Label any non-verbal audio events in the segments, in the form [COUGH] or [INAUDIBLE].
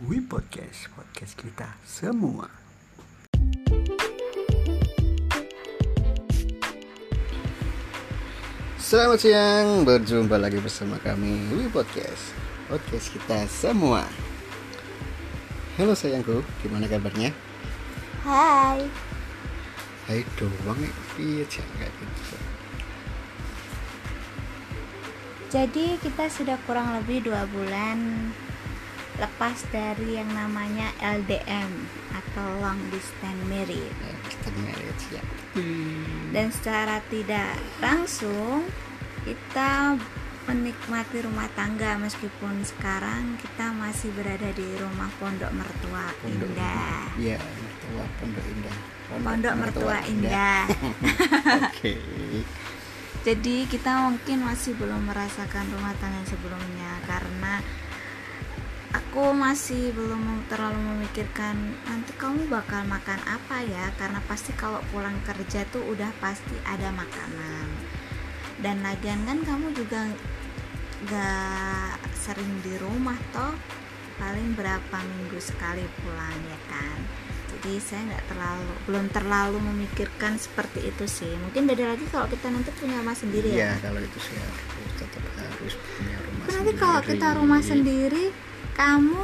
We Podcast, podcast kita semua. Selamat siang, berjumpa lagi bersama kami We Podcast, podcast kita semua. Halo sayangku, gimana kabarnya? Hai. Hai doang, iya jangan gitu. Jadi kita sudah kurang lebih dua bulan lepas dari yang namanya LDM atau long distance marriage. Kita marriage ya. Dan secara tidak langsung kita menikmati rumah tangga meskipun sekarang kita masih berada di rumah pondok mertua Pondok indah. Iya, mertua Pondok Indah. Pondok mertua indah. [LAUGHS] Oke. Jadi kita mungkin masih belum merasakan rumah tangga sebelumnya karena aku masih belum terlalu memikirkan nanti kamu bakal makan apa ya? Karena pasti kalau pulang kerja tuh udah pasti ada makanan. Dan lagian kan kamu juga gak sering di rumah toh. Paling berapa minggu sekali pulang ya kan? Jadi saya nggak terlalu belum terlalu memikirkan seperti itu sih. Mungkin beda lagi kalau kita nanti punya rumah sendiri Iya, ya kalau itu sih harus tetap harus punya rumah Tapi nanti kalau kita rumah sendiri kamu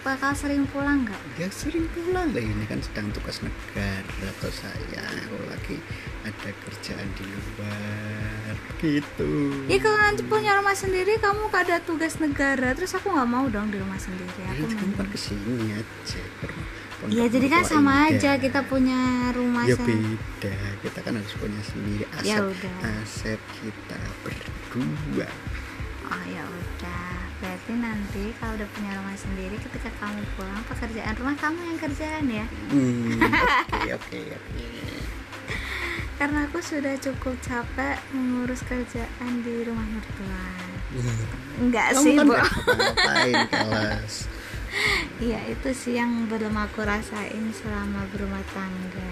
bakal sering pulang nggak Ya sering pulang lah ini kan sedang tugas negara atau saya kalau lagi ada kerjaan di luar gitu. ya kalau nanti punya rumah sendiri kamu ada tugas negara terus aku nggak mau dong di rumah sendiri Ya, aku itu kamu kan ke sini aja. ke rumah Iya jadi kan sama indah. aja kita punya rumah Ya beda, kita kan harus punya sendiri aset Ya udah. aset kita berdua. Oh ya udah berarti nanti kalau udah punya rumah sendiri ketika kamu pulang pekerjaan rumah kamu yang kerjaan ya Hmm, Oke oke oke. [LAUGHS] karena aku sudah cukup capek mengurus kerjaan di rumah mertua [LAUGHS] enggak Kamu sih kan Bu. nggak ngapain kelas. Iya [LAUGHS] itu sih yang belum aku rasain selama berumah tangga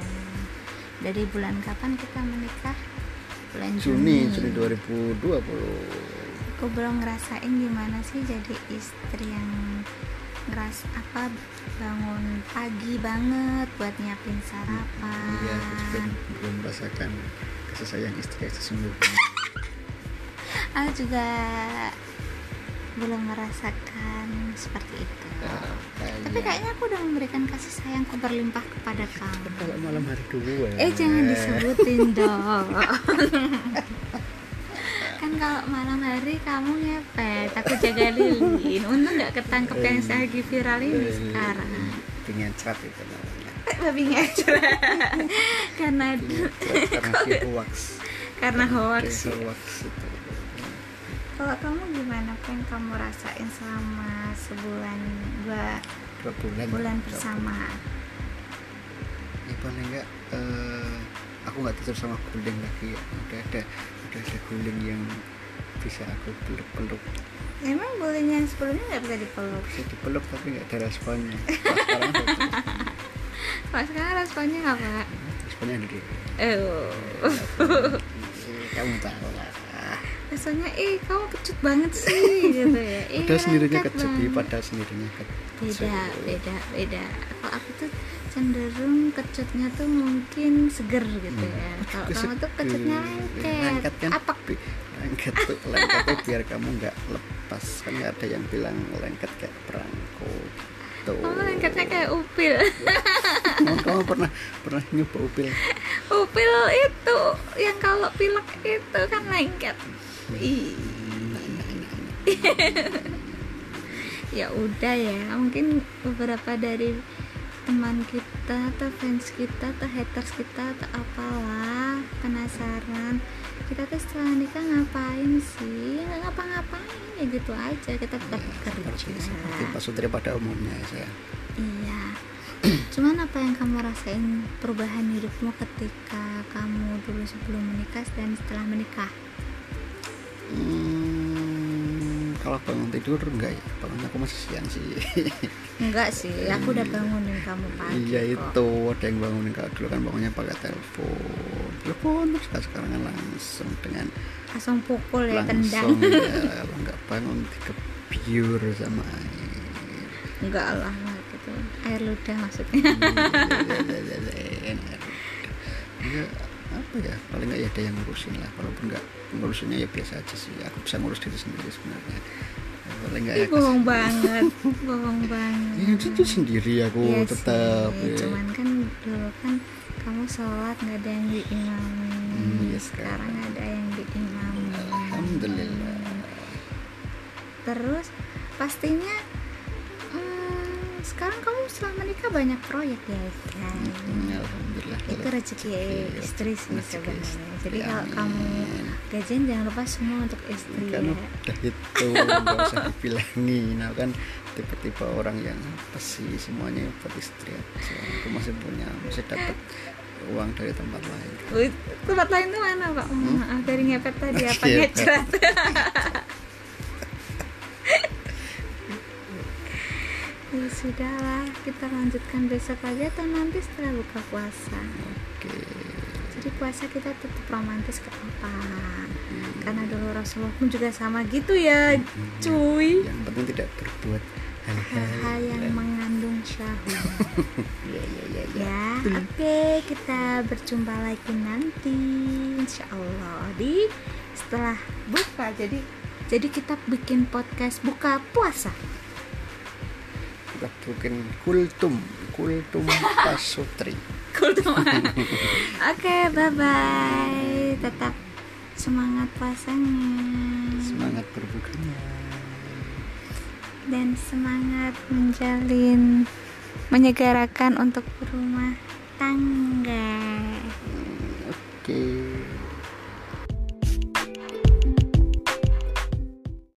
Dari bulan kapan kita menikah? Bulan Juni Juni, Juni 2020. Aku belum ngerasain gimana sih jadi istri yang ngeras apa bangun pagi banget buat nyiapin sarapan Iya, aku juga belum merasakan kasih sayang istri yang sesungguhnya. [LAUGHS] Aku juga belum merasakan seperti itu Ah, Tapi kayaknya aku udah memberikan kasih sayangku berlimpah kepada kamu kalau malam hari dua. Eh jangan disebutin [LAUGHS] dong. [LAUGHS] kan kalau malam hari kamu ngepet, aku jaga lilin. Untung nggak ketangkep yang saya lagi viral ini sekarang. Dengan cerat itu namanya. Babi ngecerat. karena karena si hoax. karena hoax. Oke, hoax itu. Kalau kamu gimana? Apa yang kamu rasain selama sebulan dua Dua bulan. bersama? ya paling enggak eh, aku nggak tidur sama guling lagi ya. udah ada udah ada guling yang bisa aku peluk peluk Emang bullying yang sebelumnya nggak bisa dipeluk? bisa dipeluk tapi nggak ada responnya [LAUGHS] sekarang ada Kalau sekarang responnya apa? responnya ada di Oh. [LAUGHS] kamu tahu lah rasanya ih kamu kecut banget sih gitu ya Ih, udah sendirinya banget. pada sendirinya kecil beda beda beda kalau aku tuh cenderung kecutnya tuh mungkin seger gitu ya. Kalau kamu tuh kecutnya lengket Hmm. lengket kan apa lengket tuh lengket tuh biar kamu nggak lepas. Kan nggak ada yang bilang lengket kayak perangko gitu kamu lengketnya kayak upil. Kamu, [LAUGHS] kamu pernah pernah nyoba upil? Upil itu yang kalau pilek itu kan lengket. Ih. [LAUGHS] ya udah ya mungkin beberapa dari teman kita atau fans kita atau haters kita atau apalah penasaran. Kita tuh setelah nikah ngapain sih? Nggak ngapa-ngapain ya gitu aja. Kita tetap seperti kerja seperti Pak Sutri pada umumnya ya saya. Iya. Cuman apa yang kamu rasain perubahan hidupmu ketika kamu dulu sebelum menikah dan setelah menikah? Hmm, kalau bangun tidur enggak ya. Bangun aku masih siang sih. Enggak sih [LAUGHS] aku udah bangunin kamu pagi iya itu ada yang bangunin kalau dulu kan bangunnya pakai telepon. Telepon terus kan sekarang kan langsung dengan langsung pukul ya langsung tendang. ya. [LAUGHS] Kalau nggak bangun dikebiur sama air enggak lah gitu. Air ludah maksudnya. Ya, ya, ya, ya, enak. ya apa ya paling nggak ya ada yang ngurusin lah. Walaupun nggak ngurusinnya ya biasa aja sih. Aku bisa ngurus diri sendiri sebenarnya. Ya, paling nggak ya bohong banget [LAUGHS] bohong banget. Ya itu sendiri aku Iya tetap sih, ya. cuman kan dulu kan kamu sholat nggak ada yang diimamin Hmm, iya sekarang. Sekarang. ada yang diimamin alhamdulillah. Terus pastinya setelah menikah banyak proyek ya kan Hmm, alhamdulillah. Itu rezeki Iya, istri sih sebenarnya. jadi kalau amin. kamu gajian jangan lupa semua untuk istri kan ya. udah itu nggak usah dibilangin. Nah kan tipe-tipe orang yang apa sih semuanya buat istri aja aku masih punya masih dapat uang dari tempat lain. Tempat lain tuh mana pak? Maaf dari ngepet tadi apa Ngepet. [LAUGHS] sudahlah kita lanjutkan besok aja atau nanti setelah buka puasa? Oke. Jadi puasa kita tetap romantis ke apa karena dulu Rasulullah pun juga sama gitu ya cuy. Yang penting tidak berbuat hal-hal yang mengandung syahwat. [LAUGHS] Ya ya ya ya. Ya oke kita berjumpa lagi nanti insya Allah di setelah buka. Jadi jadi kita bikin podcast buka puasa bikin kultum kultum pasutri. [LAUGHS] Teman oke bye bye tetap semangat puasanya. Semangat berbukanya dan semangat menjalin menyegarakan untuk berumah tangga. Oke